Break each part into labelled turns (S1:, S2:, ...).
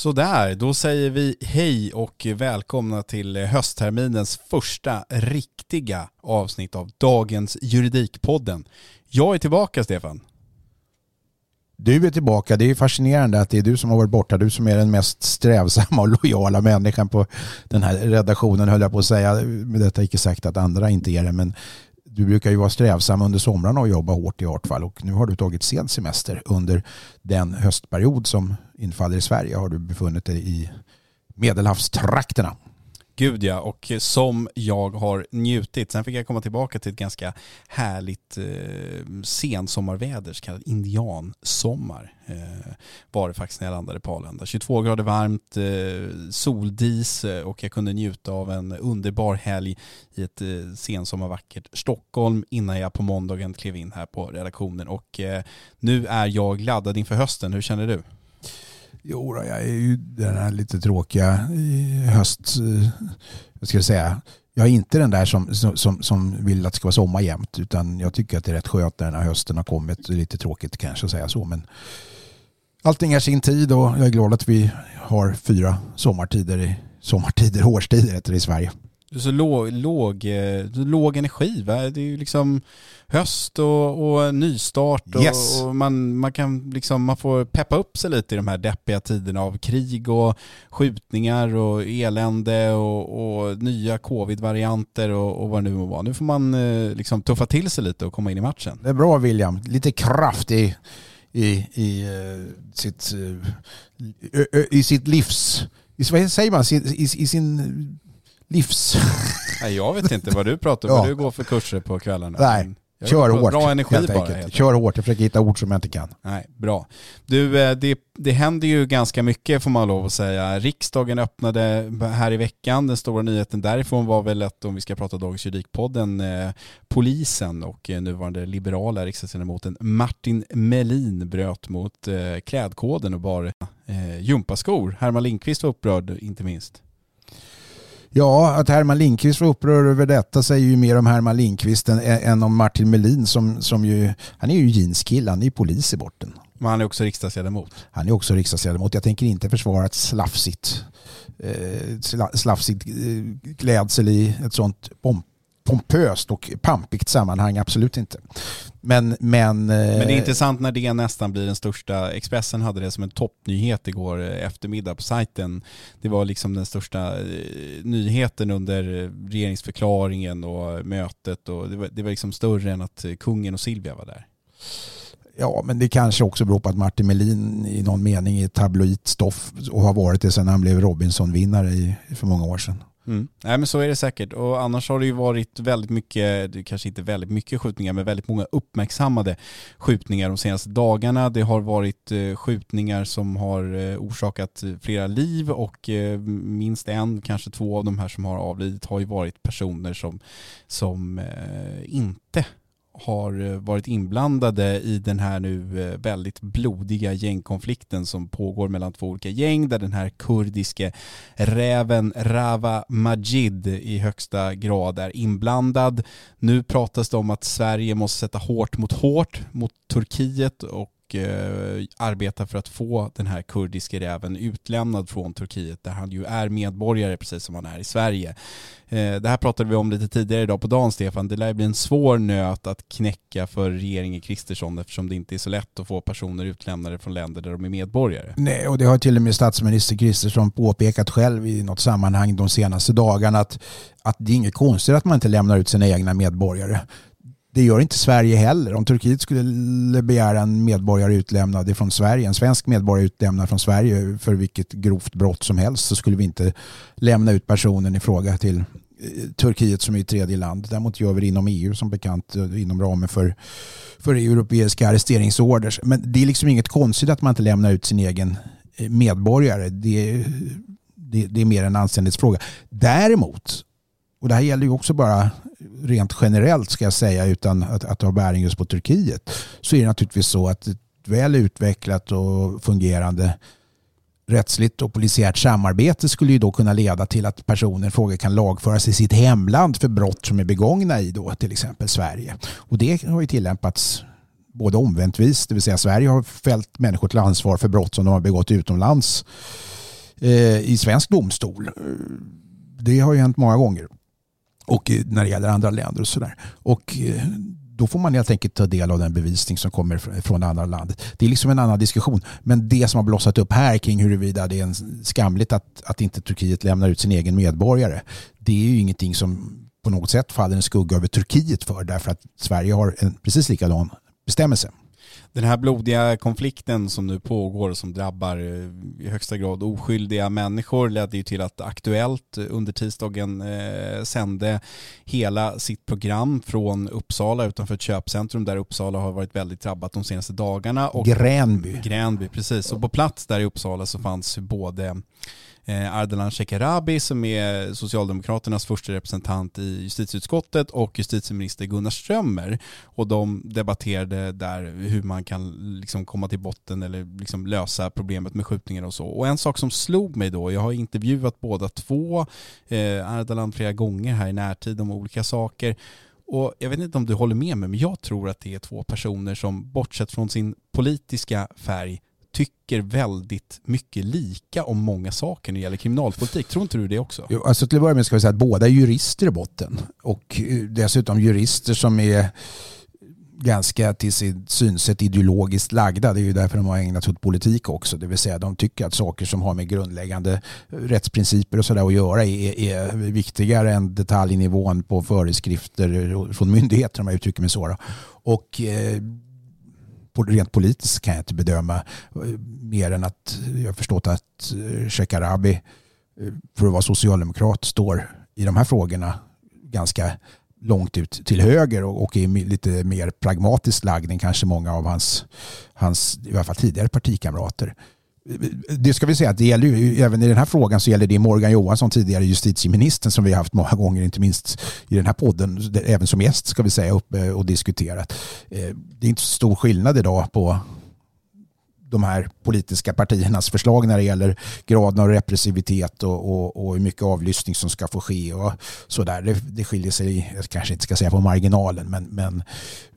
S1: Sådär, då säger vi hej och välkomna till höstterminens första riktiga avsnitt av dagens Juridikpodden. Jag är tillbaka Stefan.
S2: Du är tillbaka. Det är fascinerande att det är du som har varit borta. Du som är den mest strävsamma och lojala människan på den här redaktionen höll jag på att säga. Med detta icke sagt att andra inte är det. Men du brukar ju vara strävsam under somrarna och jobba hårt i vart fall. Och nu har du tagit sen semester under den höstperiod som infaller i Sverige. Har du befunnit dig i medelhavstrakterna.
S1: Gud ja, och som jag har njutit. Sen fick jag komma tillbaka till ett ganska härligt eh, sensommarväder, så kallad indiansommar. Eh, var det faktiskt när jag landade på Arlanda. 22 grader varmt, eh, soldis eh, och jag kunde njuta av en underbar helg i ett eh, sensommarvackert Stockholm innan jag på måndagen klev in här på redaktionen. Och eh, nu är jag laddad inför hösten. Hur känner du?
S2: Jo, jag är ju den här lite tråkiga höst... Eh, jag ska säga. Jag är inte den där som, som, som vill att det ska vara sommar jämt. Utan jag tycker att det är rätt skönt när den här hösten har kommit. Lite tråkigt kanske att säga så. Men allting är sin tid och jag är glad att vi har fyra sommartider, sommartider årstider heter det i Sverige.
S1: Så låg, låg, låg energi va? Det är ju liksom höst och, och nystart och,
S2: yes.
S1: och, man, man kan liksom, man får peppa upp sig lite i de här deppiga tiderna av krig och skjutningar och elände och, och nya covid-varianter och, och vad det nu må vara. Nu får man eh, liksom tuffa till sig lite och komma in i matchen.
S2: Det är bra William, lite kraft i, i, i, sitt, i sitt livs, i, vad säger man, i, i sin livs...
S1: Nej, jag vet inte vad du pratar om, ja. du går för kurser på kvällarna.
S2: Nej, Kör hårt.
S1: Bra energi bara.
S2: Helt Kör hårt. Jag försöker hitta ord som jag inte kan.
S1: Nej, bra. Du, eh, det, det händer ju ganska mycket får man lov att säga. Riksdagen öppnade här i veckan. Den stora nyheten därifrån var väl att om vi ska prata Dagens Juridikpodden, eh, polisen och eh, nuvarande liberala riksdagsledamoten Martin Melin bröt mot eh, klädkoden och bar eh, gympaskor. Herman Lindqvist var upprörd inte minst.
S2: Ja, att Herman Lindqvist var upprörd över detta säger ju mer om Herman Lindqvist än, än om Martin Melin som, som ju, han är ju jeanskille, han är ju polis i borten.
S1: Men han är också riksdagsledamot.
S2: Han är också riksdagsledamot. Jag tänker inte försvara ett slafsigt, eh, slafsigt eh, klädsel i ett sånt pomp pompöst och pampigt sammanhang, absolut inte. Men, men,
S1: men det är intressant när det nästan blir den största, Expressen hade det som en toppnyhet igår eftermiddag på sajten. Det var liksom den största nyheten under regeringsförklaringen och mötet och det var, det var liksom större än att kungen och Silvia var där.
S2: Ja, men det kanske också beror på att Martin Melin i någon mening är tabloidstoff och har varit det sedan han blev Robinson-vinnare för många år sedan.
S1: Mm. Nej men så är det säkert och annars har det ju varit väldigt mycket, kanske inte väldigt mycket skjutningar men väldigt många uppmärksammade skjutningar de senaste dagarna. Det har varit eh, skjutningar som har eh, orsakat flera liv och eh, minst en, kanske två av de här som har avlidit har ju varit personer som, som inte har eh, varit inblandade i den här nu eh, väldigt blodiga gängkonflikten som pågår mellan två olika gäng där den här kurdiske räven Rava Majid i högsta grad är inblandad. Nu pratas det om att Sverige måste sätta hårt mot hårt mot Turkiet och eh, för att få den här kurdiske räven utlämnad från Turkiet där han ju är medborgare precis som han är i Sverige. Eh, det här pratade vi om lite tidigare idag på dagen Stefan. Det lär bli en svår nöt att knäcka för regeringen Kristersson eftersom det inte är så lätt att få personer utlämnade från länder där de är medborgare.
S2: Nej, och det har till och med statsminister Kristersson påpekat själv i något sammanhang de senaste dagarna att, att det är inget konstigt att man inte lämnar ut sina egna medborgare det gör inte Sverige heller. Om Turkiet skulle begära en medborgare utlämnad från Sverige, en svensk medborgare utlämnad från Sverige för vilket grovt brott som helst så skulle vi inte lämna ut personen i fråga till eh, Turkiet som är ett tredje land. Däremot gör vi det inom EU som bekant eh, inom ramen för, för europeiska arresteringsorders. Men det är liksom inget konstigt att man inte lämnar ut sin egen eh, medborgare. Det, det, det är mer en anständighetsfråga. Däremot, och det här gäller ju också bara rent generellt ska jag säga utan att, att ha bäring just på Turkiet så är det naturligtvis så att ett väl utvecklat och fungerande rättsligt och polisiärt samarbete skulle ju då kunna leda till att personer frågor kan lagföras i sitt hemland för brott som är begångna i då till exempel Sverige. Och det har ju tillämpats både omväntvis, det vill säga Sverige har fällt människor till ansvar för brott som de har begått utomlands eh, i svensk domstol. Det har ju hänt många gånger och när det gäller andra länder och sådär. Och eh, då får man helt enkelt ta del av den bevisning som kommer från det andra landet. Det är liksom en annan diskussion. Men det som har blossat upp här kring huruvida det är en skamligt att, att inte Turkiet lämnar ut sin egen medborgare. Det är ju ingenting som på något sätt faller en skugga över Turkiet för därför att Sverige har en precis likadan bestämmelse.
S1: Den här blodiga konflikten som nu pågår och som drabbar eh, i högsta grad oskyldiga människor ledde ju till att Aktuellt under tisdagen eh, sände hela sitt program från Uppsala utanför ett köpcentrum där Uppsala har varit väldigt drabbat de senaste dagarna.
S2: Och Gränby.
S1: Gränby, precis. Och på plats där i Uppsala så fanns både Eh, Ardalan Shekarabi som är Socialdemokraternas första representant i justitieutskottet och justitieminister Gunnar Strömmer. Och de debatterade där hur man kan liksom komma till botten eller liksom lösa problemet med skjutningar och så. Och en sak som slog mig då, jag har intervjuat båda två, eh, Ardalan flera gånger här i närtid om olika saker. Och jag vet inte om du håller med mig, men jag tror att det är två personer som bortsett från sin politiska färg tycker väldigt mycket lika om många saker när det gäller kriminalpolitik. Tror inte du det också?
S2: Jo, alltså till att börja med ska vi säga att båda är jurister i botten. Och eh, dessutom jurister som är ganska till sitt synsätt ideologiskt lagda. Det är ju därför de har ägnat sig åt politik också. Det vill säga de tycker att saker som har med grundläggande rättsprinciper och sådär att göra är, är viktigare än detaljnivån på föreskrifter från myndigheter om jag uttrycker mig så. Och eh, rent politiskt kan jag inte bedöma eh, mer än att jag har förstått att eh, Shekarabi eh, för att vara socialdemokrat står i de här frågorna ganska långt ut till höger och är lite mer pragmatiskt lagd än kanske många av hans, hans i alla fall tidigare partikamrater det ska vi säga att det gäller ju, även i den här frågan så gäller det Morgan Johansson, tidigare justitieministern som vi har haft många gånger, inte minst i den här podden, även som gäst ska vi säga, uppe eh, och diskuterat. Eh, det är inte så stor skillnad idag på de här politiska partiernas förslag när det gäller graden av repressivitet och, och, och hur mycket avlyssning som ska få ske och sådär. Det, det skiljer sig, jag kanske inte ska säga på marginalen, men, men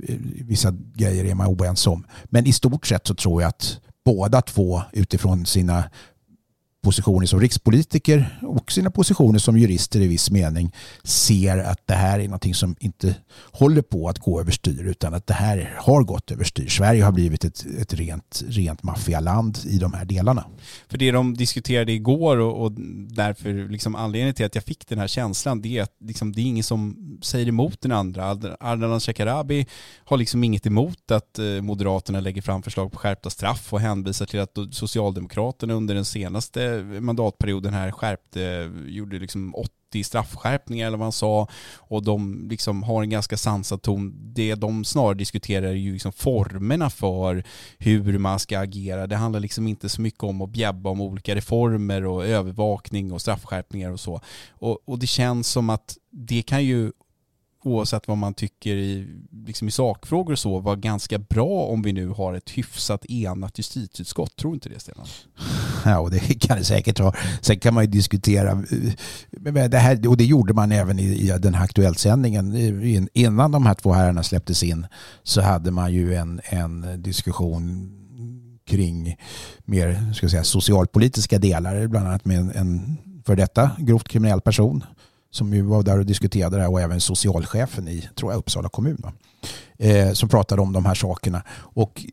S2: eh, vissa grejer är man oense om. Men i stort sett så tror jag att båda två utifrån sina positioner som rikspolitiker och sina positioner som jurister i viss mening ser att det här är någonting som inte håller på att gå överstyr utan att det här har gått överstyr. Sverige har blivit ett, ett rent, rent maffialand i de här delarna.
S1: För det de diskuterade igår och, och därför liksom anledningen till att jag fick den här känslan det är att liksom, det är ingen som säger emot den andra. Ardalan Shekarabi har liksom inget emot att eh, Moderaterna lägger fram förslag på skärpta straff och hänvisar till att Socialdemokraterna under den senaste mandatperioden här skärpte, eh, gjorde liksom 80 straffskärpningar eller vad han sa och de liksom har en ganska sansad ton. Det de snarare diskuterar är ju liksom formerna för hur man ska agera. Det handlar liksom inte så mycket om att bjäbba om olika reformer och övervakning och straffskärpningar och så. Och, och det känns som att det kan ju oavsett vad man tycker i, liksom i sakfrågor och så, vara ganska bra om vi nu har ett hyfsat enat justitieutskott. Tror inte det, Sten?
S2: Ja, och det kan det säkert ha. Sen kan man ju diskutera, eh, det här, och det gjorde man även i, i den här Aktuellt-sändningen. Innan de här två herrarna släpptes in så hade man ju en, en diskussion kring mer ska säga, socialpolitiska delar, bland annat med en, en för detta grovt kriminell person som ju var där och diskuterade det här och även socialchefen i, tror jag, Uppsala kommun. Eh, som pratade om de här sakerna. Och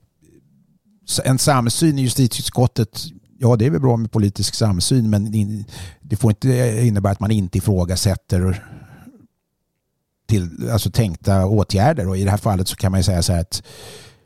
S2: en samsyn i justitieutskottet, ja det är väl bra med politisk samsyn men det får inte innebära att man inte ifrågasätter till, alltså tänkta åtgärder och i det här fallet så kan man ju säga så här att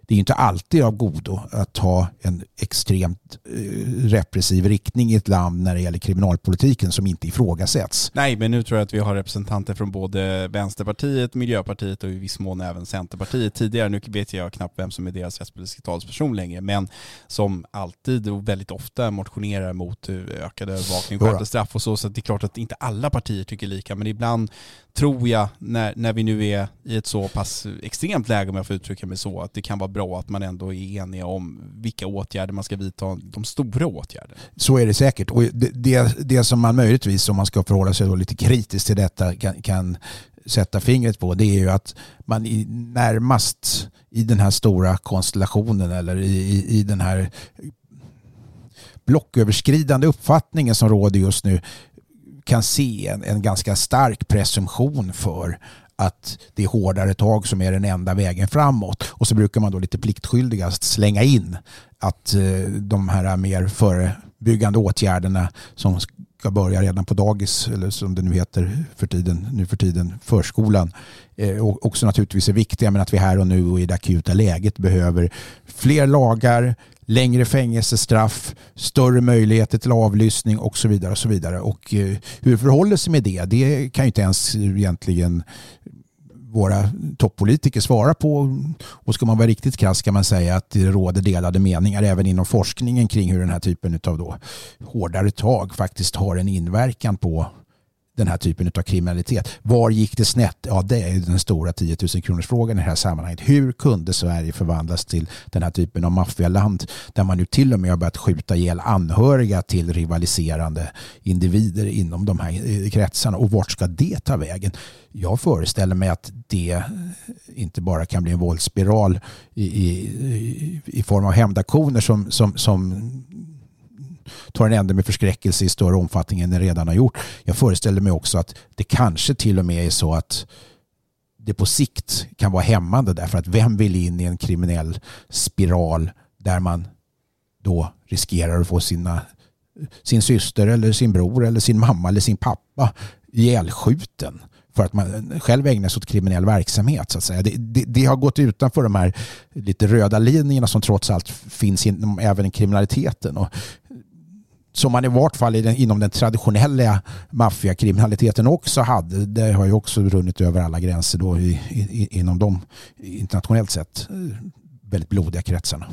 S2: det är inte alltid av godo att ha en extremt eh, repressiv riktning i ett land när det gäller kriminalpolitiken som inte ifrågasätts.
S1: Nej, men nu tror jag att vi har representanter från både Vänsterpartiet, Miljöpartiet och i viss mån även Centerpartiet tidigare. Nu vet jag knappt vem som är deras rättspolitiska talesperson längre, men som alltid och väldigt ofta motionerar mot eh, ökad övervakning, skärpta straff och så. Så det är klart att inte alla partier tycker lika, men ibland tror jag, när, när vi nu är i ett så pass extremt läge om jag får uttrycka mig så, att det kan vara bra att man ändå är eniga om vilka åtgärder man ska vidta, de stora åtgärderna.
S2: Så är det säkert. Och det, det, det som man möjligtvis, om man ska förhålla sig då lite kritiskt till detta, kan, kan sätta fingret på, det är ju att man i, närmast i den här stora konstellationen eller i, i, i den här blocköverskridande uppfattningen som råder just nu kan se en, en ganska stark presumtion för att det är hårdare tag som är den enda vägen framåt. Och så brukar man då lite pliktskyldigast slänga in att eh, de här mer förebyggande åtgärderna som ska börja redan på dagis eller som det nu heter för tiden, nu för tiden förskolan eh, också naturligtvis är viktiga men att vi här och nu och i det akuta läget behöver fler lagar, längre fängelsestraff, större möjligheter till avlyssning och så vidare. Och så vidare. Och eh, hur det förhåller sig med det, det kan ju inte ens egentligen våra toppolitiker svara på. Och ska man vara riktigt krass kan man säga att det råder delade meningar även inom forskningen kring hur den här typen av då hårdare tag faktiskt har en inverkan på den här typen av kriminalitet. Var gick det snett? Ja, det är den stora 10 000 kronors frågan i det här sammanhanget. Hur kunde Sverige förvandlas till den här typen av maffialand där man nu till och med har börjat skjuta ihjäl anhöriga till rivaliserande individer inom de här eh, kretsarna och vart ska det ta vägen? Jag föreställer mig att det inte bara kan bli en våldsspiral i, i, i form av hämndaktioner som, som, som tar en ände med förskräckelse i större omfattning än den redan har gjort. Jag föreställer mig också att det kanske till och med är så att det på sikt kan vara hämmande därför att vem vill in i en kriminell spiral där man då riskerar att få sina, sin syster eller sin bror eller sin mamma eller sin pappa ihjälskjuten för att man själv ägnar sig åt kriminell verksamhet. Så att säga. Det, det, det, har gått utanför de här lite röda linjerna som trots allt finns inom även kriminaliteten. Och som man i vart fall inom den traditionella maffiakriminaliteten också hade. Det har ju också runnit över alla gränser då i, i, inom de internationellt sett väldigt blodiga kretsarna.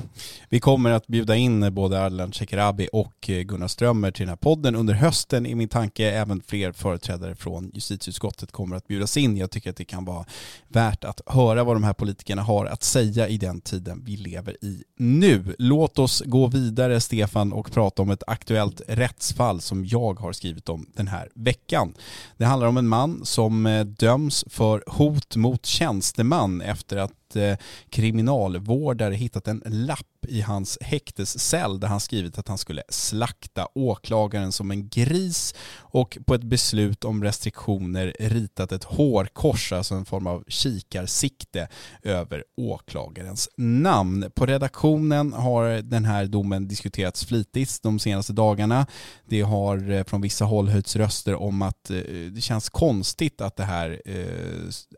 S1: Vi kommer att bjuda in både Ardalan Shekarabi och eh, Gunnar Strömmer till den här podden under hösten i min tanke. Även fler företrädare från justitieutskottet kommer att bjudas in. Jag tycker att det kan vara värt att höra vad de här politikerna har att säga i den tiden vi lever i nu. Låt oss gå vidare Stefan och prata om ett aktuellt rättsfall som jag har skrivit om den här veckan. Det handlar om en man som eh, döms för hot mot tjänsteman efter att Eh, kriminalvårdare hittat en lapp i hans häktescell där han skrivit att han skulle slakta åklagaren som en gris och på ett beslut om restriktioner ritat ett hårkors, alltså en form av kikarsikte över åklagarens namn. På redaktionen har den här domen diskuterats flitigt de senaste dagarna. Det har eh, från vissa håll höjts röster om att eh, det känns konstigt att det här eh,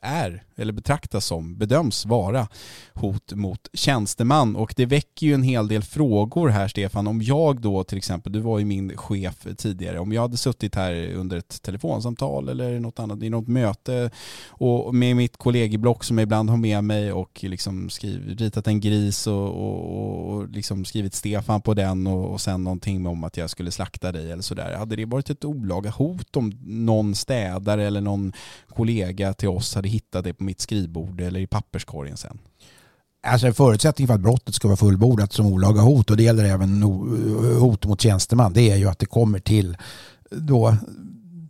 S1: är, eller betraktas som, bedöms vara hot mot tjänsteman. Och det väcker ju en hel del frågor här Stefan. Om jag då till exempel, du var ju min chef tidigare, om jag hade suttit här under ett telefonsamtal eller något annat, i något möte och med mitt kollegieblock som jag ibland har med mig och liksom skriv, ritat en gris och, och, och liksom skrivit Stefan på den och, och sen någonting om att jag skulle slakta dig eller sådär. Hade det varit ett olaga hot om någon städare eller någon kollega till oss hade hittat det på mitt skrivbord eller i papperskorgen sen?
S2: Alltså en förutsättning för att brottet ska vara fullbordat som olaga hot och det gäller även hot mot tjänsteman det är ju att det kommer till då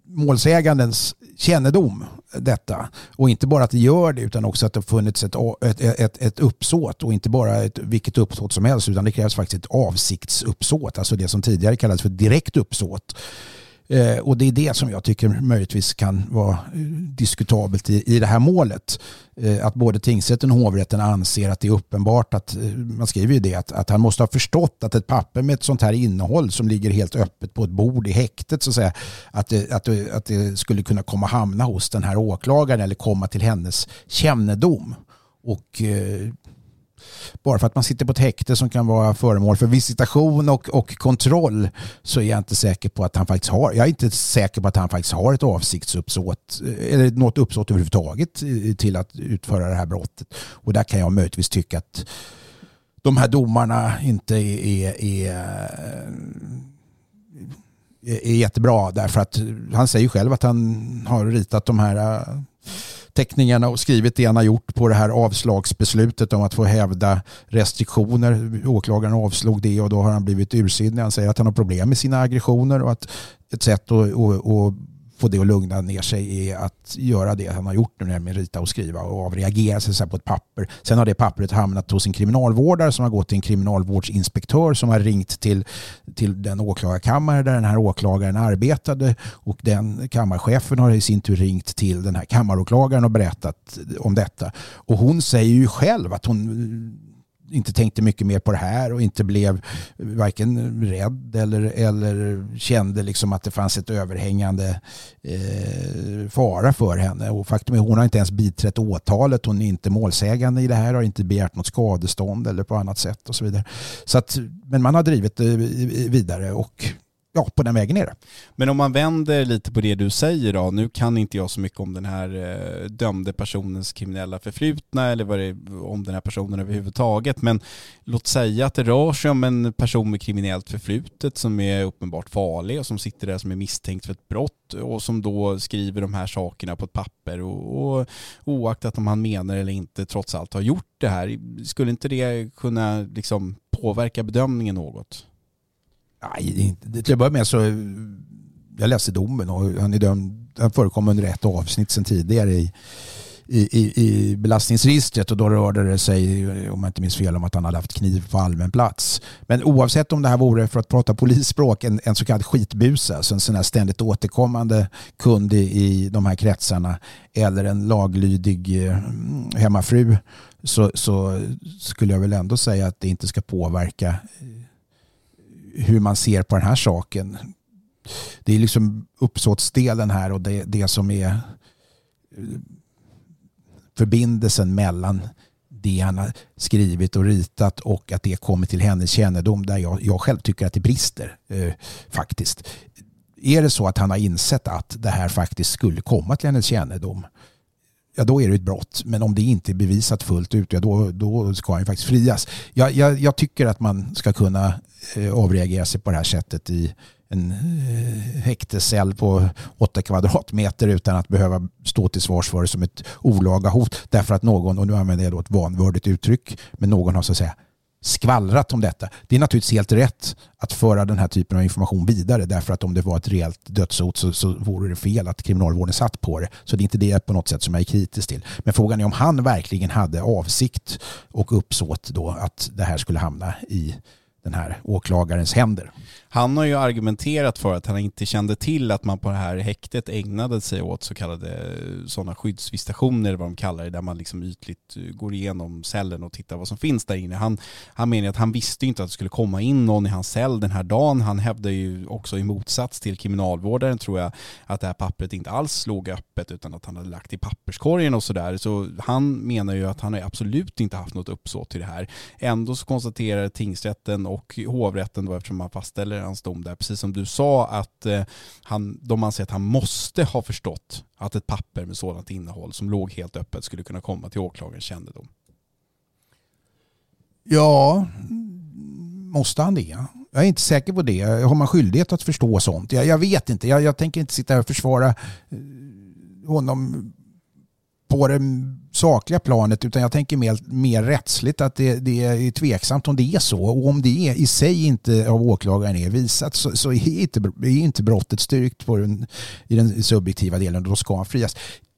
S2: målsägandens kännedom detta. Och inte bara att det gör det utan också att det har funnits ett, ett, ett, ett uppsåt och inte bara ett, vilket uppsåt som helst utan det krävs faktiskt ett avsiktsuppsåt, alltså det som tidigare kallades för direkt uppsåt. Eh, och det är det som jag tycker möjligtvis kan vara eh, diskutabelt i, i det här målet. Eh, att både tingsrätten och hovrätten anser att det är uppenbart att, eh, man skriver ju det, att, att han måste ha förstått att ett papper med ett sånt här innehåll som ligger helt öppet på ett bord i häktet så att säga, att det, att det, att det skulle kunna komma hamna hos den här åklagaren eller komma till hennes kännedom. Och eh, bara för att man sitter på ett häkte som kan vara föremål för visitation och, och kontroll så är jag inte säker på att han faktiskt har, jag är inte säker på att han faktiskt har ett avsiktsuppsåt eller något uppsåt överhuvudtaget till att utföra det här brottet. Och där kan jag möjligtvis tycka att de här domarna inte är, är, är är jättebra därför att han säger själv att han har ritat de här teckningarna och skrivit det han har gjort på det här avslagsbeslutet om att få hävda restriktioner. Åklagaren avslog det och då har han blivit ursinnig. Han säger att han har problem med sina aggressioner och att ett sätt att, att, att få det att lugna ner sig är att göra det han har gjort nu, nämligen rita och skriva och avreagera sig på ett papper. Sen har det pappret hamnat hos en kriminalvårdare som har gått till en kriminalvårdsinspektör som har ringt till, till den åklagarkammare där den här åklagaren arbetade och den kammarchefen har i sin tur ringt till den här kammaråklagaren och berättat om detta. Och hon säger ju själv att hon inte tänkte mycket mer på det här och inte blev varken rädd eller, eller kände liksom att det fanns ett överhängande eh, fara för henne. Och faktum är att hon har inte ens biträtt åtalet. Hon är inte målsägande i det här, har inte begärt något skadestånd eller på annat sätt och så vidare. Så att, men man har drivit det vidare och ja, på den vägen är det.
S1: Men om man vänder lite på det du säger då, nu kan inte jag så mycket om den här eh, dömde personens kriminella förflutna eller vad det är, om den här personen överhuvudtaget, men låt säga att det rör sig om en person med kriminellt förflutet som är uppenbart farlig och som sitter där som är misstänkt för ett brott och som då skriver de här sakerna på ett papper och, och oaktat om han menar eller inte trots allt har gjort det här, skulle inte det kunna liksom påverka bedömningen något?
S2: Nej, till att börja med så jag läste domen och han, är dömd, han förekom under ett avsnitt sedan tidigare i, i, i, belastningsregistret och då rörde det sig, om jag inte minns fel, om att han hade haft kniv på allmän plats. Men oavsett om det här vore, för att prata polisspråk, en, en så kallad skitbusa, alltså en sån här ständigt återkommande kund i, i de här kretsarna eller en laglydig eh, hemmafru så, så skulle jag väl ändå säga att det inte ska påverka eh, hur man ser på den här saken. Det är liksom uppsåtsdelen här och det, det som är eh, förbindelsen mellan det han har skrivit och ritat och att det kommer till hennes kännedom där jag, jag själv tycker att det brister eh, faktiskt. Är det så att han har insett att det här faktiskt skulle komma till hennes kännedom ja då är det ett brott. Men om det inte är bevisat fullt ut, ja då, då ska han ju faktiskt frias. Jag, jag, jag tycker att man ska kunna Eh, avreagera sig på det här sättet i en eh, häktescell på åtta kvadratmeter utan att behöva stå till svars för det som ett olaga hot. Därför att någon, och nu använder jag då ett vanvördigt uttryck, men någon har så att säga skvallrat om detta. Det är naturligtvis helt rätt att föra den här typen av information vidare därför att om det var ett rejält dödshot så, så vore det fel att kriminalvården satt på det. Så det är inte det på något sätt som jag är kritisk till. Men frågan är om han verkligen hade avsikt och uppsåt då att det här skulle hamna i den här åklagarens händer.
S1: Han har ju argumenterat för att han inte kände till att man på det här häktet ägnade sig åt så kallade eh, sådana skyddsvisitationer, eller vad de kallar det, där man liksom ytligt eh, går igenom cellen och tittar vad som finns där inne. Han, han menar att han visste inte att det skulle komma in någon i hans cell den här dagen. Han hävdar ju också i motsats till kriminalvårdaren tror jag att det här pappret inte alls låg öppet utan att han hade lagt i papperskorgen och sådär. Så han menar ju att han har absolut inte haft något uppsåt till det här. Ändå så konstaterar tingsrätten och hovrätten då eftersom man fastställer hans dom där, precis som du sa, att eh, han, de anser att han måste ha förstått att ett papper med sådant innehåll som låg helt öppet skulle kunna komma till åklagarens kännedom.
S2: Ja, måste han det? Jag är inte säker på det. Har man skyldighet att förstå sånt? Jag, jag vet inte. Jag, jag tänker inte sitta här och försvara eh, honom på det sakliga planet utan jag tänker mer, mer rättsligt att det, det är tveksamt om det är så. Och om det är, i sig inte av åklagaren är visat så, så är, inte, är inte brottet styrkt på den, i den subjektiva delen och då ska han frias.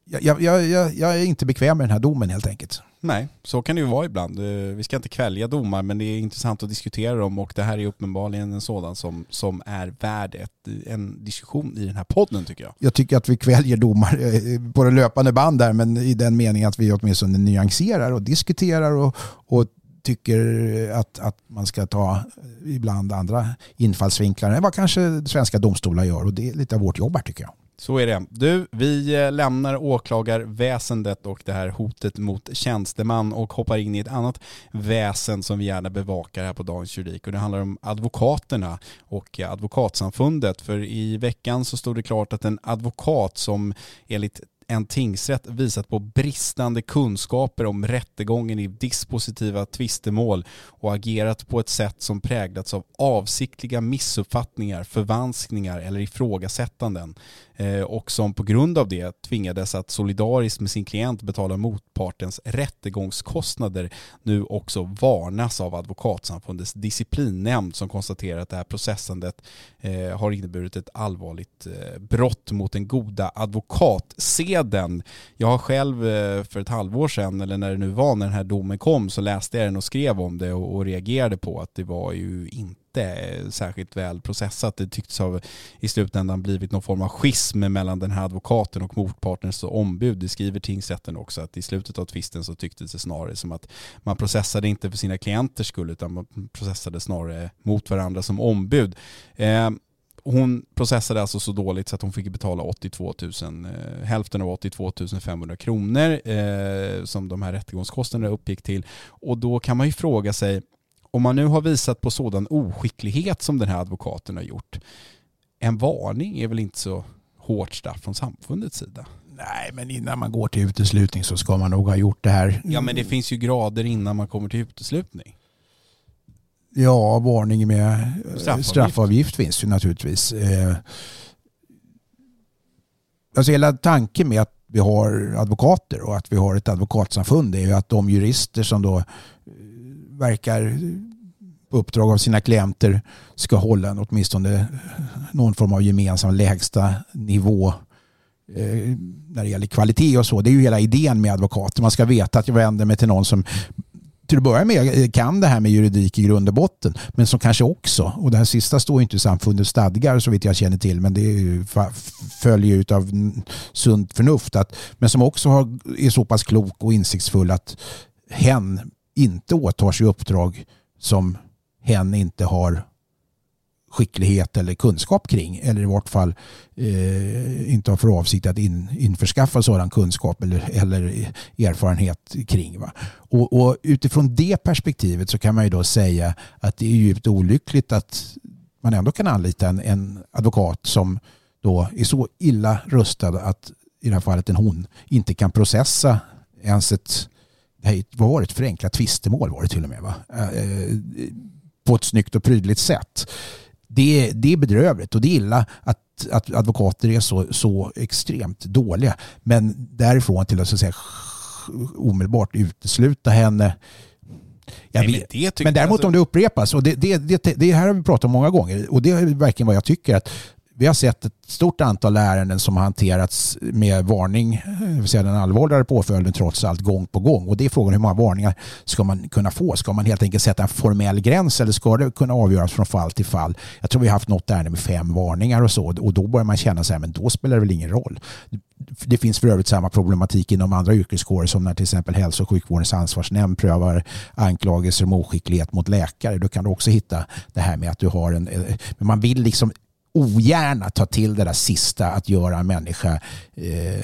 S2: Jag, jag, jag, jag är inte bekväm med den här domen helt enkelt.
S1: Nej, så kan det ju vara ibland. Eh, vi ska inte kvälja domar men det är intressant att diskutera dem och det här är uppenbarligen en sådan som, som är värd ett, en diskussion i den här podden tycker jag.
S2: Jag tycker att vi kväljer domar eh, på det löpande band där men i den meningen att vi åtminstone nyanserar och diskuterar och, och tycker att, att man ska ta ibland andra infallsvinklar än vad kanske svenska domstolar gör och det är lite av vårt jobb här tycker jag.
S1: Så är det. Du, vi eh, lämnar åklagarväsendet och det här hotet mot tjänsteman och hoppar in i ett annat väsen som vi gärna bevakar här på Dagens Juridik och det handlar om advokaterna och eh, advokatsamfundet. För i veckan så stod det klart att en advokat som enligt en tingsrätt visat på bristande kunskaper om rättegången i dispositiva tvistemål och agerat på ett sätt som präglats av avsiktliga missuppfattningar, förvanskningar eller ifrågasättanden Eh, och som på grund av det tvingades att solidariskt med sin klient betala motpartens rättegångskostnader nu också varnas av Advokatsamfundets disciplinnämnd som konstaterar att det här processandet eh, har inneburit ett allvarligt eh, brott mot den goda advokatseden. Jag har själv för ett halvår sedan, eller när det nu var när den här domen kom, så läste jag den och skrev om det och reagerade på att det var ju inte inte särskilt väl processat. Det tycktes ha i slutändan blivit någon form av schism mellan den här advokaten och motpartens ombud. Det skriver tingsrätten också att i slutet av tvisten så tycktes det snarare som att man processade inte för sina klienters skull utan man processade snarare mot varandra som ombud. Eh, hon processade alltså så dåligt så att hon fick betala 82 000, eh, hälften av 82 500 kronor eh, som de här rättegångskostnaderna uppgick till. Och då kan man ju fråga sig, om man nu har visat på sådan oskicklighet som den här advokaten har gjort, en varning är väl inte så hårt straff från samfundets sida?
S2: Nej, men innan man går till uteslutning så ska man nog ha gjort det här.
S1: Ja, men det finns ju grader innan man kommer till uteslutning.
S2: Ja, varning med straffavgift, straffavgift finns ju naturligtvis. Eh, alltså hela tanken med att vi har advokater och att vi har ett advokatsamfund är ju att de jurister som då verkar på uppdrag av sina klienter ska hålla en, åtminstone någon form av gemensam lägsta nivå eh, när det gäller kvalitet och så. Det är ju hela idén med advokater. Man ska veta att jag vänder mig till någon som till att börja med eh, kan det här med juridik i grund och botten men som kanske också, och det här sista står inte i samfundets stadgar så vitt jag känner till men det följer ut av sunt förnuft att, men som också har, är så pass klok och insiktsfull att hen inte åtar sig uppdrag som hen inte har skicklighet eller kunskap kring eller i vart fall eh, inte har för avsikt att in, införskaffa sådan kunskap eller, eller erfarenhet kring. Va? Och, och, utifrån det perspektivet så kan man ju då säga att det är djupt olyckligt att man ändå kan anlita en, en advokat som då är så illa rustad att i det här fallet en hon inte kan processa ens ett vad var det, ett förenklat tvistemål var det till och med va? Eh, på ett snyggt och prydligt sätt. Det, det är bedrövligt och det är illa att, att advokater är så, så extremt dåliga. Men därifrån till att, så att säga, omedelbart utesluta henne Jag
S1: Nej, men
S2: men däremot
S1: alltså-
S2: om det upprepas, och det, det, det, det här har vi pratat om många gånger, och det är verkligen vad jag tycker att vi har sett ett stort antal ärenden som har hanterats med varning, det vill säga den allvarligare påföljden trots allt gång på gång. Och det är frågan hur många varningar ska man kunna få? Ska man helt enkelt sätta en formell gräns eller ska det kunna avgöras från fall till fall? Jag tror vi har haft något ärende med fem varningar och så och då börjar man känna så här, men då spelar det väl ingen roll. Det finns för övrigt samma problematik inom andra yrkeskårer som när till exempel hälso och sjukvårdens ansvarsnämnd prövar anklagelser om oskicklighet mot läkare. Då kan du också hitta det här med att du har en... Eh, men man vill liksom ogärna ta till det där sista att göra en människa eh,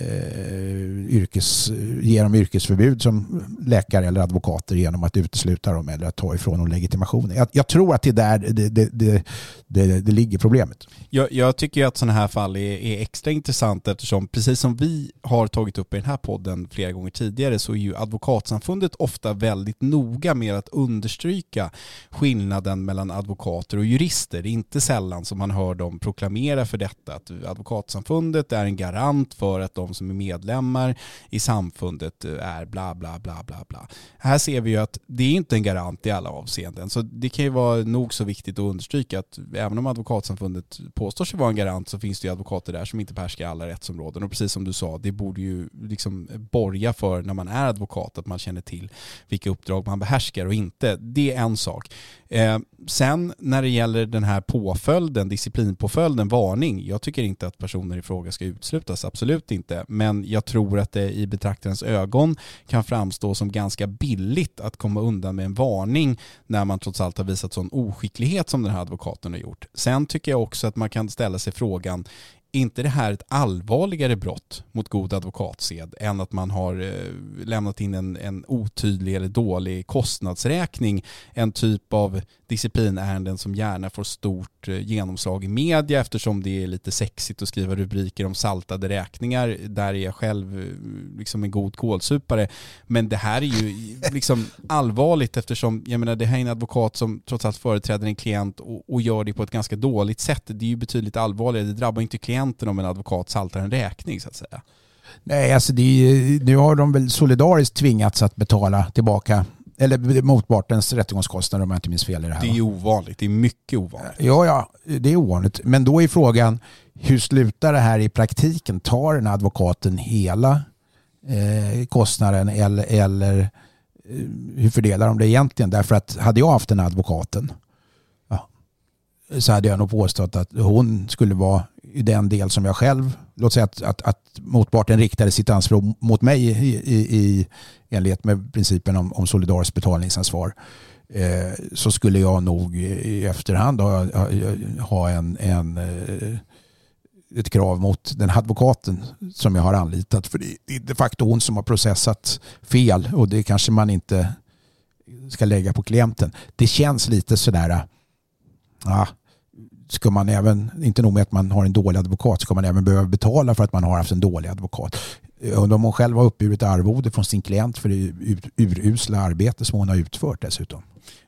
S2: yrkes, ge dem yrkesförbud som läkare eller advokater genom att utesluta dem eller att ta ifrån dem legitimationen. Jag, jag tror att det är där det, det, det, det, det ligger problemet.
S1: Jag, jag tycker att sådana här fall är, är extra intressant eftersom precis som vi har tagit upp i den här podden flera gånger tidigare så är ju advokatsamfundet ofta väldigt noga med att understryka skillnaden mellan advokater och jurister. Det är inte sällan som man hör dem proklamera för detta att advokatsamfundet är en garant för att de som är medlemmar i samfundet eh, är bla bla bla bla bla. Här ser vi ju att det är inte en garant i alla avseenden så det kan ju vara nog så viktigt att understryka att även om advokatsamfundet påstår sig vara en garant så finns det ju advokater där som inte behärskar alla rättsområden och precis som du sa det borde ju liksom borga för när man är advokat att man känner till vilka uppdrag man behärskar och inte. Det är en sak. Eh, sen när det gäller den här påföljden, disciplinpåföljden, varning. Jag tycker inte att personer i fråga ska uteslutas, absolut inte. Men jag tror att det i betraktarens ögon kan framstå som ganska billigt att komma undan med en varning när man trots allt har visat sån oskicklighet som den här advokaten har gjort. Sen tycker jag också att man kan ställa sig frågan, inte det här ett allvarligare brott mot god advokatsed än att man har eh, lämnat in en, en otydlig eller dålig kostnadsräkning, en typ av disciplinärenden som gärna får stort eh, genomslag i media eftersom det är lite sexigt att skriva rubriker om saltade räkningar. Där är jag själv eh, liksom en god kålsupare. Men det här är ju liksom allvarligt eftersom jag menar, det här är en advokat som trots allt företräder en klient och, och gör det på ett ganska dåligt sätt. Det är ju betydligt allvarligare. Det drabbar inte klienten om en advokat saltar en räkning så att säga.
S2: Nej, alltså det är, nu har de väl solidariskt tvingats att betala tillbaka eller motpartens rättegångskostnader om jag inte minns fel i det här.
S1: Det är ovanligt, det är mycket ovanligt.
S2: Ja, ja, det är ovanligt. Men då är frågan, hur slutar det här i praktiken? Tar den advokaten hela eh, kostnaden eller, eller eh, hur fördelar de det egentligen? Därför att hade jag haft den advokaten ja, så hade jag nog påstått att hon skulle vara i den del som jag själv, låt säga att, att, att motparten riktade sitt anspråk mot mig i, i, i enlighet med principen om, om solidariskt betalningsansvar eh, så skulle jag nog i efterhand ha, ha, ha en, en eh, ett krav mot den advokaten som jag har anlitat. För det är de facto hon som har processat fel och det kanske man inte ska lägga på klienten. Det känns lite sådär, ah, ska man även, inte nog med att man har en dålig advokat, ska man även behöva betala för att man har haft en dålig advokat. Undrar om hon själv har uppburit arvode från sin klient för det urusla arbete som hon har utfört dessutom.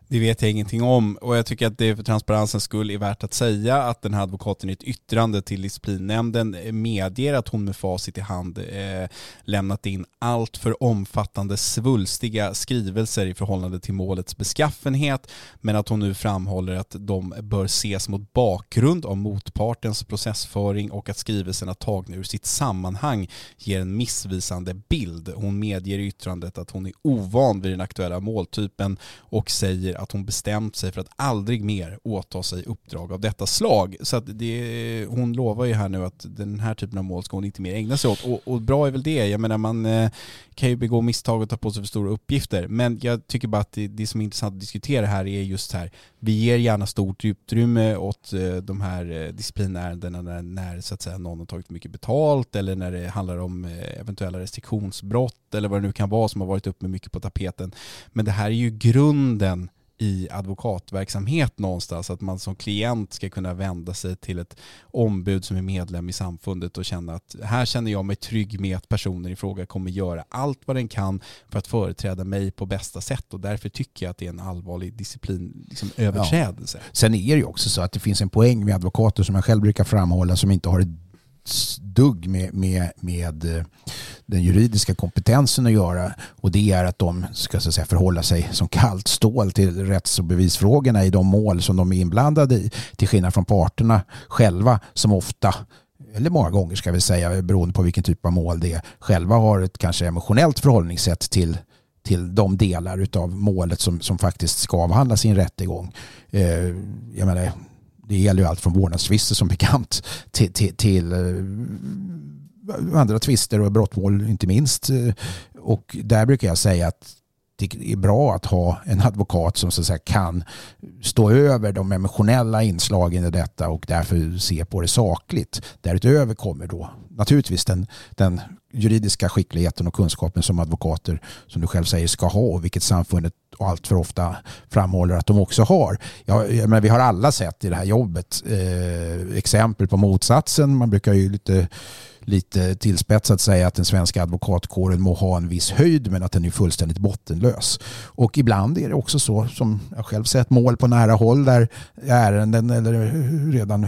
S1: Det vet jag ingenting om och jag tycker att det för transparensens skull är värt att säga att den här advokaten i ett yttrande till disciplinnämnden eh, medger att hon med facit i hand eh, lämnat in allt för omfattande svulstiga skrivelser i förhållande till målets beskaffenhet men att hon nu framhåller att de bör ses mot bakgrund av motpartens processföring och att skrivelserna tagna ur sitt sammanhang ger en missvisande bild. Hon medger i yttrandet att hon är ovan vid den aktuella måltypen och säger att hon bestämt sig för att aldrig mer åta sig uppdrag av detta slag. Så att det, hon lovar ju här nu att den här typen av mål ska hon inte mer ägna sig åt. Och, och bra är väl det. Jag menar man eh, kan ju begå misstag och ta på sig för stora uppgifter. Men jag tycker bara att det, det som är intressant att diskutera här är just här. Vi ger gärna stort utrymme åt eh, de här eh, disciplinärendena när, när så att säga någon har tagit mycket betalt eller när det handlar om eventuella restriktionsbrott eller vad det nu kan vara som har varit uppe mycket på tapeten. Men det här är ju grunden i advokatverksamhet någonstans. Att man som klient ska kunna vända sig till ett ombud som är medlem i samfundet och känna att här känner jag mig trygg med att personen i fråga kommer göra allt vad den kan för att företräda mig på bästa sätt och därför tycker jag att det är en allvarlig disciplin liksom, överträdelse.
S2: Ja. Sen är det ju också så att det finns en poäng med advokater som jag själv brukar framhålla som inte har ett ett dugg med, med, med eh, den juridiska kompetensen att göra och det är att de ska så säga, förhålla sig som kallt stål till rätts och bevisfrågorna i de mål som de är inblandade i till skillnad från parterna själva som ofta eller många gånger ska vi säga beroende på vilken typ av mål det är själva har ett kanske emotionellt förhållningssätt till till de delar av målet som, som faktiskt ska avhandlas i en rättegång. Eh, jag menar, det gäller ju allt från vårdnadstvister som bekant till, till, till eh, andra tvister och brottmål inte minst. Eh, och där brukar jag säga att det är bra att ha en advokat som så att säga, kan stå över de emotionella inslagen i detta och därför se på det sakligt. Därutöver kommer då naturligtvis den, den juridiska skickligheten och kunskapen som advokater, som du själv säger, ska ha och vilket samfundet allt för ofta framhåller att de också har. Ja, men vi har alla sett i det här jobbet eh, exempel på motsatsen. Man brukar ju lite lite tillspetsat säga att den svenska advokatkåren må ha en viss höjd men att den är fullständigt bottenlös. Och ibland är det också så som jag själv sett mål på nära håll där ärenden eller redan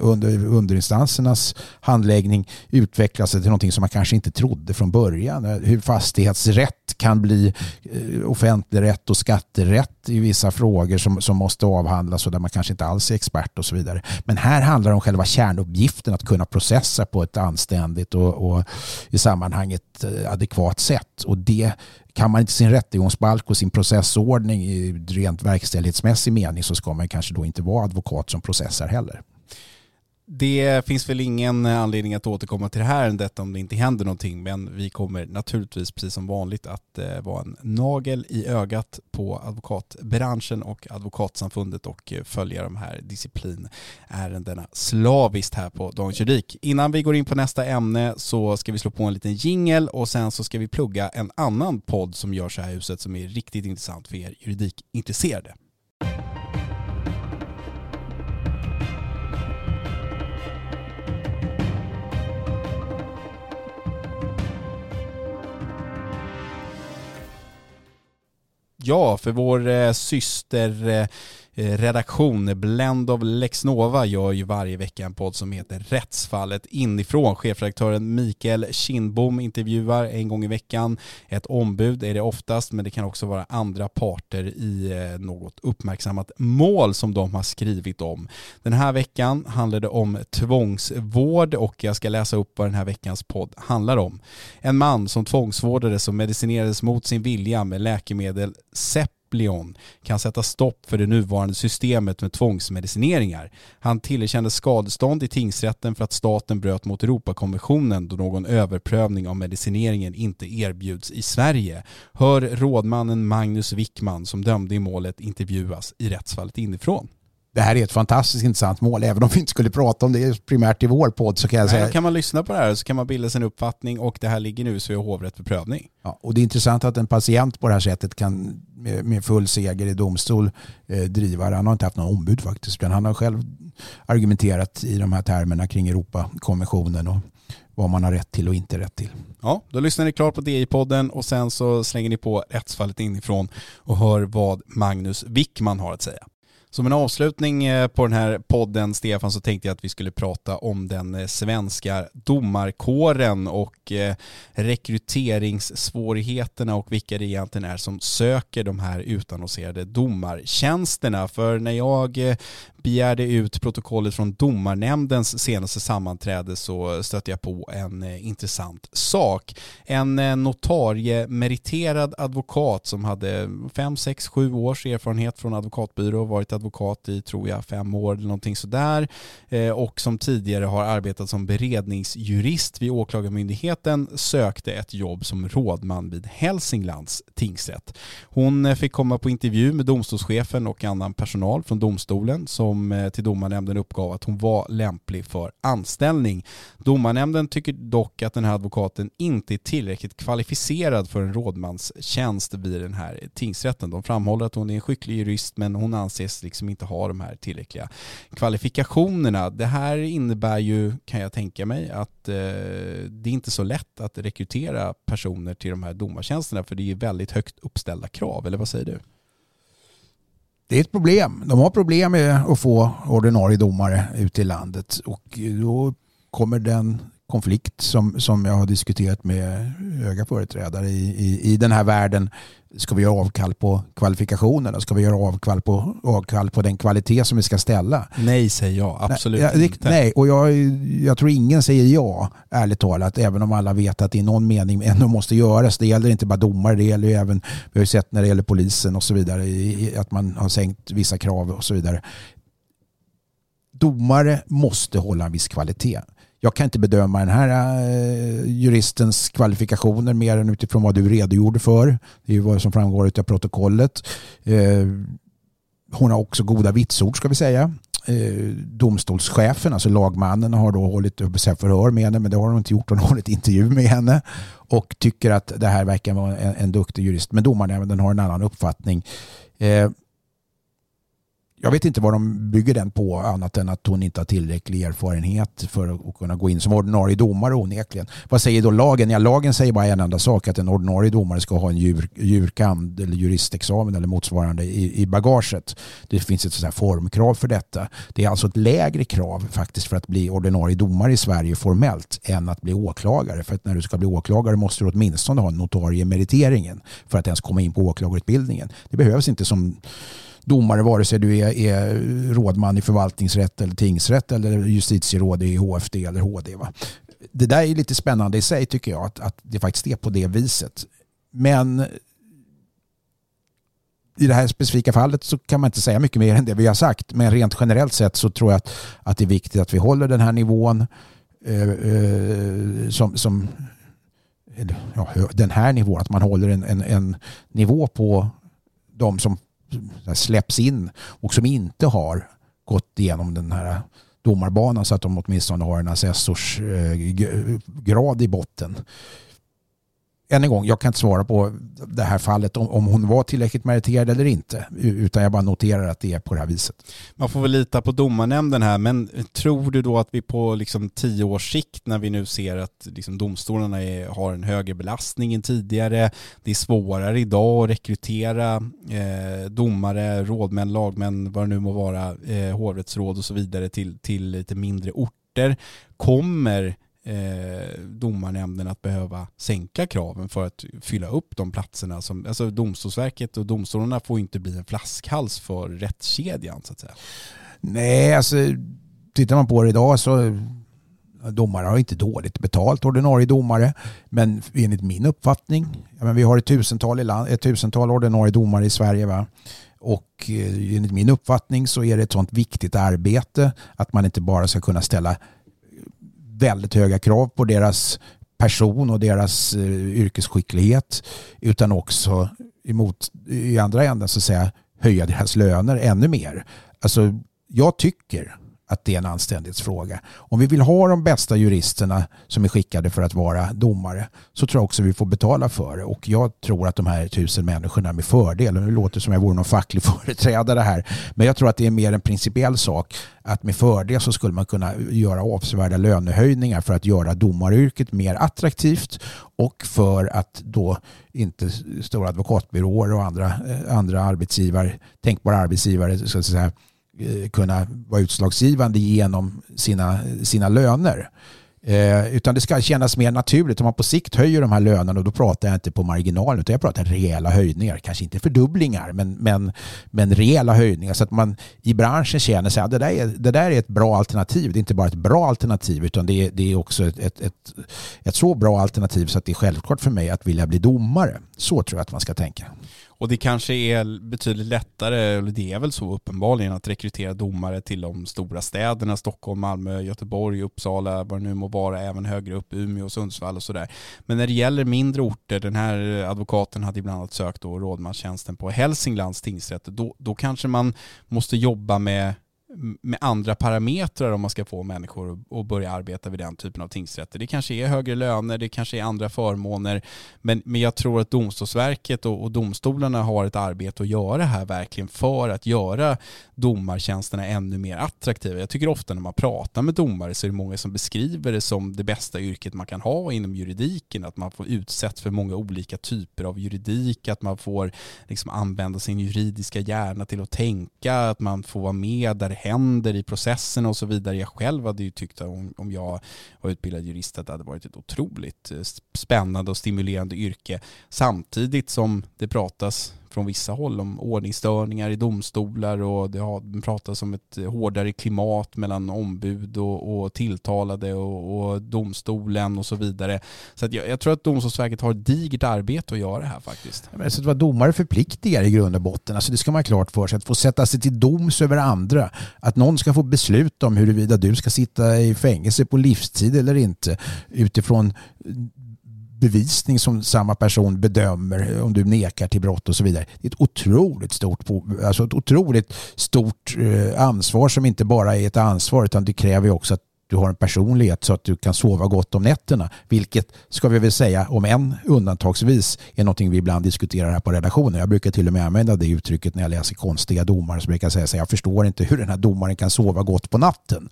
S2: under underinstansernas handläggning utvecklas till någonting som man kanske inte trodde från början. Hur fastighetsrätt kan bli eh, offentlig rätt och skatterätt i vissa frågor som, som måste avhandlas och där man kanske inte alls är expert och så vidare. Men här handlar det om själva kärnuppgiften att kunna processa på ett anständigt och, och i sammanhanget eh, adekvat sätt. Och det kan man inte sin rättegångsbalk och sin processordning i rent verkställighetsmässig mening så ska man kanske då inte vara advokat som processar heller.
S1: Det finns väl ingen anledning att återkomma till det här ärendet om det inte händer någonting men vi kommer naturligtvis precis som vanligt att eh, vara en nagel i ögat på advokatbranschen och advokatsamfundet och eh, följa de här disciplinärendena slaviskt här på Dagens Juridik. Innan vi går in på nästa ämne så ska vi slå på en liten jingel och sen så ska vi plugga en annan podd som görs här i huset som är riktigt intressant för er juridikintresserade. Ja, för vår eh, syster eh, Eh, redaktion. Blend of Lexnova gör ju varje vecka en podd som heter Rättsfallet inifrån. Chefredaktören Mikael Kindbom intervjuar en gång i veckan. Ett ombud är det oftast, men det kan också vara andra parter i eh, något uppmärksammat mål som de har skrivit om. Den här veckan handlar det om tvångsvård och jag ska läsa upp vad den här veckans podd handlar om. En man som tvångsvårdades och medicinerades mot sin vilja med läkemedel SEP Leon kan sätta stopp för det nuvarande systemet med tvångsmedicineringar. Han tillerkändes skadestånd i tingsrätten för att staten bröt mot Europakonventionen då någon överprövning av medicineringen inte erbjuds i Sverige. Hör rådmannen Magnus Wickman som dömde i målet intervjuas i rättsfallet inifrån
S2: det här är ett fantastiskt intressant mål. Även om vi inte skulle prata om det primärt i vår podd så kan jag säga...
S1: Nej, kan man lyssna på det här så kan man bilda sin uppfattning och det här ligger nu så i hovrätt för prövning.
S2: Ja, och det är intressant att en patient på det här sättet kan med, full seger i domstol eh, driva det. Han har inte haft någon ombud faktiskt. Utan han har själv argumenterat i de här termerna kring Europakonventionen och vad man har rätt till och inte rätt till.
S1: Ja, då lyssnar ni klart på DI-podden och sen så slänger ni på rättsfallet inifrån och hör vad Magnus Wickman har att säga. Som en avslutning eh, på den här podden, Stefan, så tänkte jag att vi skulle prata om den eh, svenska domarkåren och eh, rekryteringssvårigheterna och vilka det egentligen är som söker de här utannonserade domartjänsterna. För när jag begärde ut protokollet från domarnämndens senaste sammanträde så stötte jag på en eh, intressant sak. En eh, notariemeriterad advokat som hade 5, 6, 7 års erfarenhet från advokatbyrå, varit advokat i, tror jag, fem år eller någonting sådär eh, och som tidigare har arbetat som beredningsjurist vid Åklagarmyndigheten sökte ett jobb som rådman vid Hälsinglands tingsrätt. Hon fick komma på intervju med domstolschefen och annan personal från domstolen som som eh, till domarnämnden uppgav att hon var lämplig för anställning. Domarnämnden tycker dock att den här advokaten inte är tillräckligt kvalificerad för en rådmanstjänst vid den här tingsrätten. De framhåller att hon är en skicklig jurist men hon anses liksom inte ha de här tillräckliga kvalifikationerna. Det här innebär ju, kan jag tänka mig, att eh, det är inte så lätt att rekrytera personer till de här domartjänsterna för det är väldigt högt uppställda krav, eller vad säger du?
S2: Det är ett problem. De har problem med att få ordinarie domare ute i landet och då kommer den konflikt som, som jag har diskuterat med höga företrädare i, i, i den här världen. Ska vi göra avkall på kvalifikationerna? Ska vi göra avkall på, avkall på den kvalitet som vi ska ställa?
S1: Nej säger jag, absolut
S2: nej,
S1: inte.
S2: Nej, och jag, jag tror ingen säger ja, ärligt talat, även om alla vet att det i någon mening ändå måste göras. Det gäller inte bara domare, det gäller ju även, vi har ju sett när det gäller polisen och så vidare, att man har sänkt vissa krav och så vidare. Domare måste hålla en viss kvalitet jag kan inte bedöma den här eh, juristens kvalifikationer mer än utifrån vad du redogjorde för. Det är ju vad som framgår av protokollet. Eh, hon har också goda vitsord ska vi säga. Eh, domstolschefen, alltså lagmannen, har då hållit förhör med henne men det har hon inte gjort. Hon har hållit intervju med henne och tycker att det här verkar vara en, en duktig jurist. Men domarnämnden har en annan uppfattning eh, jag vet inte vad de bygger den på annat än att hon inte har tillräcklig erfarenhet för att kunna gå in som ordinarie domare onekligen. Vad säger då lagen? Ja, lagen säger bara en enda sak att en ordinarie domare ska ha en djur, djurkand eller juristexamen eller motsvarande i, i bagaget. Det finns ett sådant formkrav för detta. Det är alltså ett lägre krav faktiskt för att bli ordinarie domare i Sverige formellt än att bli åklagare. För att när du ska bli åklagare måste du åtminstone ha notarie meriteringen för att ens komma in på åklagarutbildningen. Det behövs inte som domare vare sig du är, är rådman i förvaltningsrätt eller tingsrätt eller justitieråd i HFD eller HD. Va? Det där är lite spännande i sig tycker jag att, att det faktiskt är på det viset. Men i det här specifika fallet så kan man inte säga mycket mer än det vi har sagt. Men rent generellt sett så tror jag att, att det är viktigt att vi håller den här nivån eh, eh, som, som ja, den här nivån, att man håller en, en, en nivå på de som släpps in och som inte har gått igenom den här domarbanan så att de åtminstone har en assessorsgrad eh, i botten än en gång, jag kan inte svara på det här fallet om, om hon var tillräckligt meriterad eller inte. Utan jag bara noterar att det är på det här viset.
S1: Man får väl lita på domarnämnden här, men tror du då att vi på liksom tio års sikt när vi nu ser att liksom domstolarna är, har en högre belastning än tidigare, det är svårare idag att rekrytera eh, domare, rådmän, lagmän, vad det nu må vara, eh, hovrättsråd och så vidare till, till lite mindre orter. Kommer eh, domarnämnden att behöva sänka kraven för att fylla upp de platserna som, alltså Domstolsverket och domstolarna får inte bli en flaskhals för rättskedjan så att säga.
S2: Nej, alltså tittar man på det idag så domare har inte dåligt betalt, ordinarie domare. Men enligt min uppfattning, ja, men vi har ett tusental, i land, ett tusental ordinarie domare i Sverige. Va? Och eh, enligt min uppfattning så är det ett sånt viktigt arbete att man inte bara ska kunna ställa väldigt höga krav på deras person och deras eh, yrkesskicklighet utan också emot, i andra änden så att säga höja deras löner ännu mer. Alltså, jag tycker att det är en anständighetsfråga. Om vi vill ha de bästa juristerna som är skickade för att vara domare så tror jag också vi får betala för det. Och jag tror att de här tusen människorna med fördel, nu låter det som jag vore någon facklig företrädare här, men jag tror att det är mer en principiell sak att med fördel så skulle man kunna göra avsevärda lönehöjningar för att göra domaryrket mer attraktivt och för att då inte stora advokatbyråer och andra, eh, andra arbetsgivare, tänkbara arbetsgivare, så att säga, Eh, kunna vara utslagsgivande genom sina, sina löner. Eh, utan det ska kännas mer naturligt. Om man på sikt höjer de här lönerna, och då pratar jag inte på marginalen, utan jag pratar rejäla höjningar. Kanske inte fördubblingar, men, men, men rejäla höjningar. Så att man i branschen känner sig att det, där är, det där är ett bra alternativ. Det är inte bara ett bra alternativ, utan det är, det är också ett, ett, ett, ett så bra alternativ så att det är självklart för mig att vilja bli domare. Så tror jag att man ska tänka.
S1: Och det kanske är betydligt lättare, eller det är väl så uppenbarligen, att rekrytera domare till de stora städerna, Stockholm, Malmö, Göteborg, Uppsala, vad det nu må vara, även högre upp, Umeå, och Sundsvall och sådär. Men när det gäller mindre orter, den här advokaten hade ibland annat sökt då rådmanstjänsten på Hälsinglands tingsrätt, då, då kanske man måste jobba med med andra parametrar om man ska få människor att börja arbeta vid den typen av tingsrätter. Det kanske är högre löner, det kanske är andra förmåner, men, men jag tror att Domstolsverket och, och domstolarna har ett arbete att göra här verkligen för att göra domartjänsterna ännu mer attraktiva. Jag tycker ofta när man pratar med domare så är det många som beskriver det som det bästa yrket man kan ha inom juridiken, att man får utsätts för många olika typer av juridik, att man får liksom använda sin juridiska hjärna till att tänka, att man får vara med där det händer i processen och så vidare. Jag själv hade ju tyckt att om, om jag var utbildad jurist att det hade varit ett otroligt eh, spännande och stimulerande yrke samtidigt som det pratas från vissa håll om ordningsstörningar i domstolar och det har pratats om ett eh, hårdare klimat mellan ombud och, och tilltalade och, och, domstolen och så vidare. Så jag, jag, tror att Domstolsverket har ett digert arbete att göra här faktiskt.
S2: Men så att vara domare förpliktigar i grund och botten. Alltså det ska man ha klart för sig. Att få sätta sig till doms över andra. Att någon ska få besluta om huruvida du ska sitta i fängelse på livstid eller inte utifrån bevisning som samma person bedömer om du nekar till brott och så vidare. Det är ett otroligt stort, alltså ett otroligt stort eh, ansvar som inte bara är ett ansvar utan det kräver också att du har en personlighet så att du kan sova gott om nätterna. Vilket, ska vi väl säga, om en undantagsvis är någonting vi ibland diskuterar här på redaktionen. Jag brukar till och med använda det uttrycket när jag läser konstiga domar. Så brukar jag säga så jag förstår inte hur den här domaren kan sova gott på natten.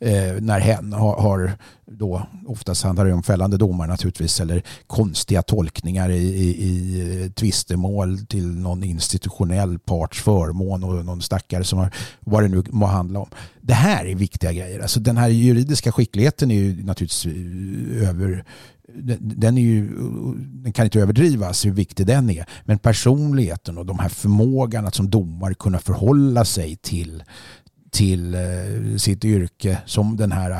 S2: Eh, när hen har, har då, oftast handlar det om fällande domar naturligtvis, eller konstiga tolkningar i, i, i eh, tvistemål till någon institutionell parts förmån och någon stackare som har, vad det nu må handla om. Det här är viktiga grejer. Alltså den här juridiska skickligheten är ju naturligtvis eh, över den, är ju, den kan inte överdrivas hur viktig den är. Men personligheten och de här förmågan att som domare kunna förhålla sig till till eh, sitt yrke som den här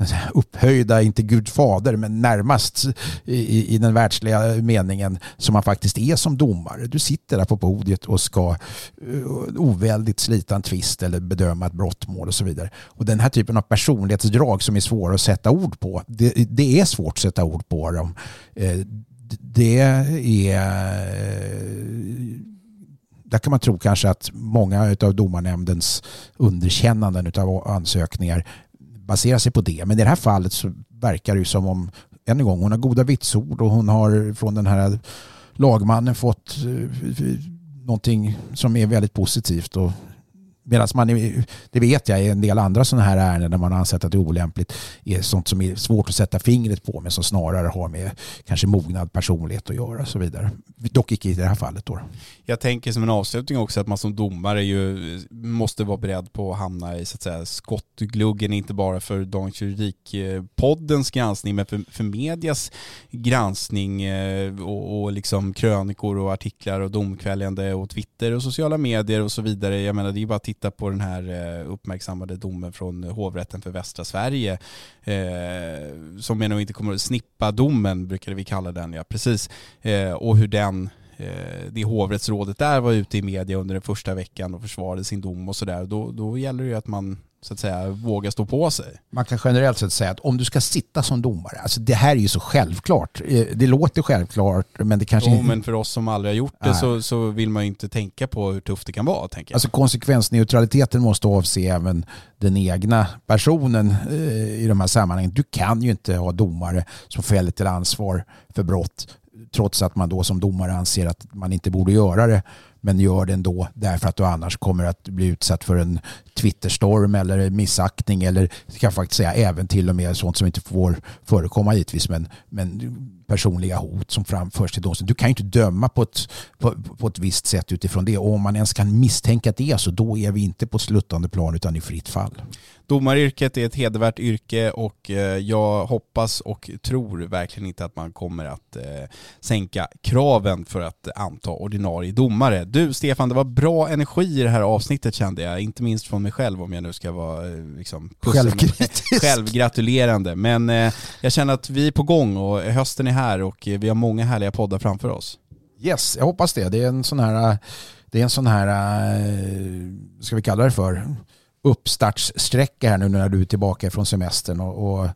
S2: eh, upphöjda, inte Gud fader, men närmast i, i den världsliga meningen som man faktiskt är som domare. Du sitter där på podiet och ska eh, oväldigt slita en tvist eller bedöma ett brottmål och så vidare. Och den här typen av personlighetsdrag som är svåra att sätta ord på, det, det är svårt att sätta ord på dem. Det är där kan man tro kanske att många av domarnämndens underkännanden av ansökningar baserar sig på det. Men i det här fallet så verkar det ju som om, än en gång, hon har goda vitsord och hon har från den här lagmannen fått eh, någonting som är väldigt positivt och Medan man, det vet jag i en del andra sådana här ärenden där man har ansett att det är olämpligt är sånt som är svårt att sätta fingret på men som snarare har med kanske mognad personlighet att göra och så vidare. Dock icke i det här fallet då.
S1: Jag tänker som en avslutning också att man som domare ju måste vara beredd på att hamna i så att säga skottgluggen, inte bara för Dagens Juridik-poddens granskning men för, för medias granskning eh, och, och liksom krönikor och artiklar och domkväljande och Twitter och sociala medier och så vidare. Jag menar det är bara att titta på den här eh, uppmärksammade domen från hovrätten för västra Sverige eh, som jag nog inte kommer att snippa domen brukade vi kalla den ja, precis. Eh, och hur den eh, det hovrättsrådet där var ute i media under den första veckan och försvarade sin dom och sådär. Då, då gäller det ju att man så att säga våga stå på sig.
S2: Man kan generellt sett säga att om du ska sitta som domare, alltså det här är ju så självklart. Eh, det låter självklart men det kanske
S1: jo, men för oss som aldrig har gjort det så, så vill man ju inte tänka på hur tufft det kan vara. Tänker jag.
S2: Alltså konsekvensneutraliteten måste avse även den egna personen eh, i de här sammanhangen. Du kan ju inte ha domare som fäller till ansvar för brott trots att man då som domare anser att man inte borde göra det men gör det ändå därför att du annars kommer att bli utsatt för en Twitterstorm eller missaktning eller kan jag faktiskt säga även till och med sånt som inte får förekomma givetvis men, men personliga hot som framförs till domstolen. Du kan ju inte döma på ett, på, på, ett visst sätt utifrån det och om man ens kan misstänka att det är så då är vi inte på sluttande plan utan i fritt fall.
S1: Domaryrket är ett hedervärt yrke och eh, jag hoppas och tror verkligen inte att man kommer att eh, sänka kraven för att anta ordinarie domare. Du Stefan, det var bra energi i det här avsnittet kände jag, inte minst från mig själv om jag nu ska vara eh, liksom, självgratulerande. Men jag känner att vi är på gång och hösten är här och vi har många härliga poddar framför oss.
S2: Yes, jag hoppas det. Det är en sån här, det är en sån här, ska vi kalla det för, uppstartssträcka här nu när du är tillbaka från semestern och, och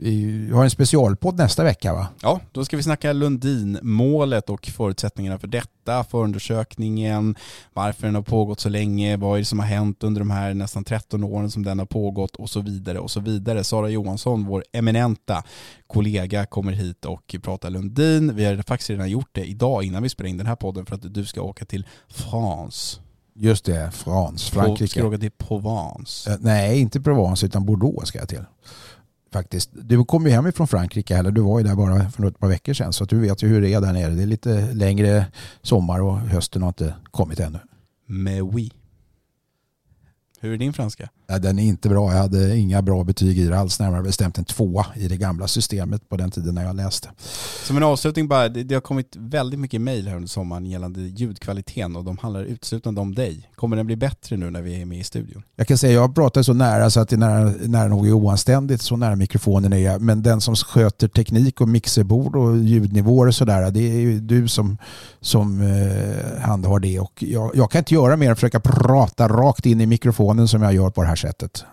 S2: Vi har en specialpodd nästa vecka va?
S1: Ja, då ska vi snacka Lundin-målet och förutsättningarna för detta, förundersökningen, varför den har pågått så länge, vad är det som har hänt under de här nästan 13 åren som den har pågått och så vidare och så vidare. Sara Johansson, vår eminenta kollega, kommer hit och pratar Lundin. Vi har faktiskt redan gjort det idag innan vi spelar in den här podden för att du ska åka till France.
S2: Just det, France, Frankrike.
S1: Ska du åka till Provence?
S2: Eh, nej, inte Provence utan Bordeaux ska jag till faktiskt. Du kom ju hem ifrån Frankrike, eller du var ju där bara för ett par veckor sedan, så du vet ju hur det är där nere. Det är lite längre sommar och hösten har inte kommit ännu.
S1: Mais oui. Hur är din franska?
S2: Den är inte bra. Jag hade inga bra betyg i det alls. Närmare bestämt en tvåa i det gamla systemet på den tiden när jag läste.
S1: Som en avslutning bara, det, har kommit väldigt mycket mejl här under sommaren gällande ljudkvaliteten och de handlar uteslutande om dig. Kommer den bli bättre nu när vi är med i studion?
S2: Jag kan säga, jag pratar så nära så att det är nära, nära nog är oanständigt så nära mikrofonen är jag. Men den som sköter teknik och mixerbord och ljudnivåer och sådär, det är ju du som, som eh, handhar det. Och jag, jag kan inte göra mer än försöka prata rakt in i mikrofonen som jag gör på det här sättet.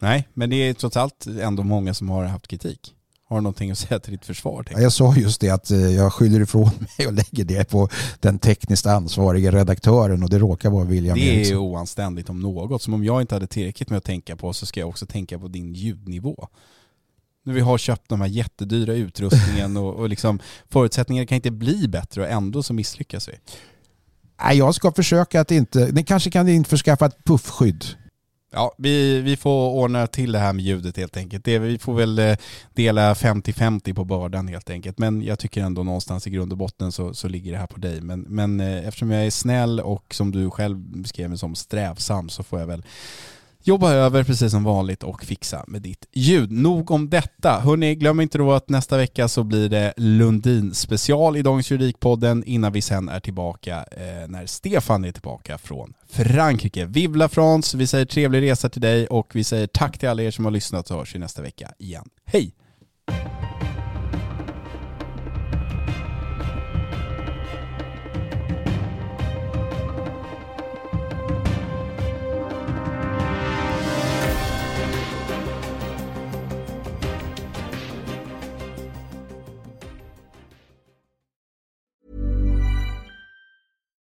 S1: Nej, men det är trots allt ändå många som har haft kritik. Har du någonting att säga till ditt försvar?
S2: Ja, jag sa just det att eh, jag skyller ifrån mig och lägger det på den tekniskt ansvariga redaktören och det råkar vara William
S1: Det är ju oanständigt om något. Som om jag inte hade tillräckligt med att tänka på så ska jag också tänka på din ljudnivå. När vi har köpt de här jättedyra utrustningen och, och liksom förutsättningarna kan inte bli bättre och ändå så misslyckas vi.
S2: Nej, jag ska försöka att inte, ni kanske kan införskaffa ett puffskydd.
S1: Ja, vi, vi får ordna till det här med ljudet helt enkelt. Det, vi får väl eh, dela 50-50 på bördan helt enkelt. Men jag tycker ändå någonstans i grund och botten så, så ligger det här på dig. Men, men eh, eftersom jag är snäll och som du själv beskrev mig som strävsam så får jag väl jobba över precis som vanligt och fixa med ditt ljud. Nog om detta. Hörrni, glöm inte då att nästa vecka så blir det Lundin special i Dagens Juridikpodden innan vi sen är tillbaka eh, när Stefan är tillbaka från Frankrike. Vive la France, vi säger trevlig resa till dig och vi säger tack till alla er som har lyssnat så hörs vi nästa vecka igen. Hej!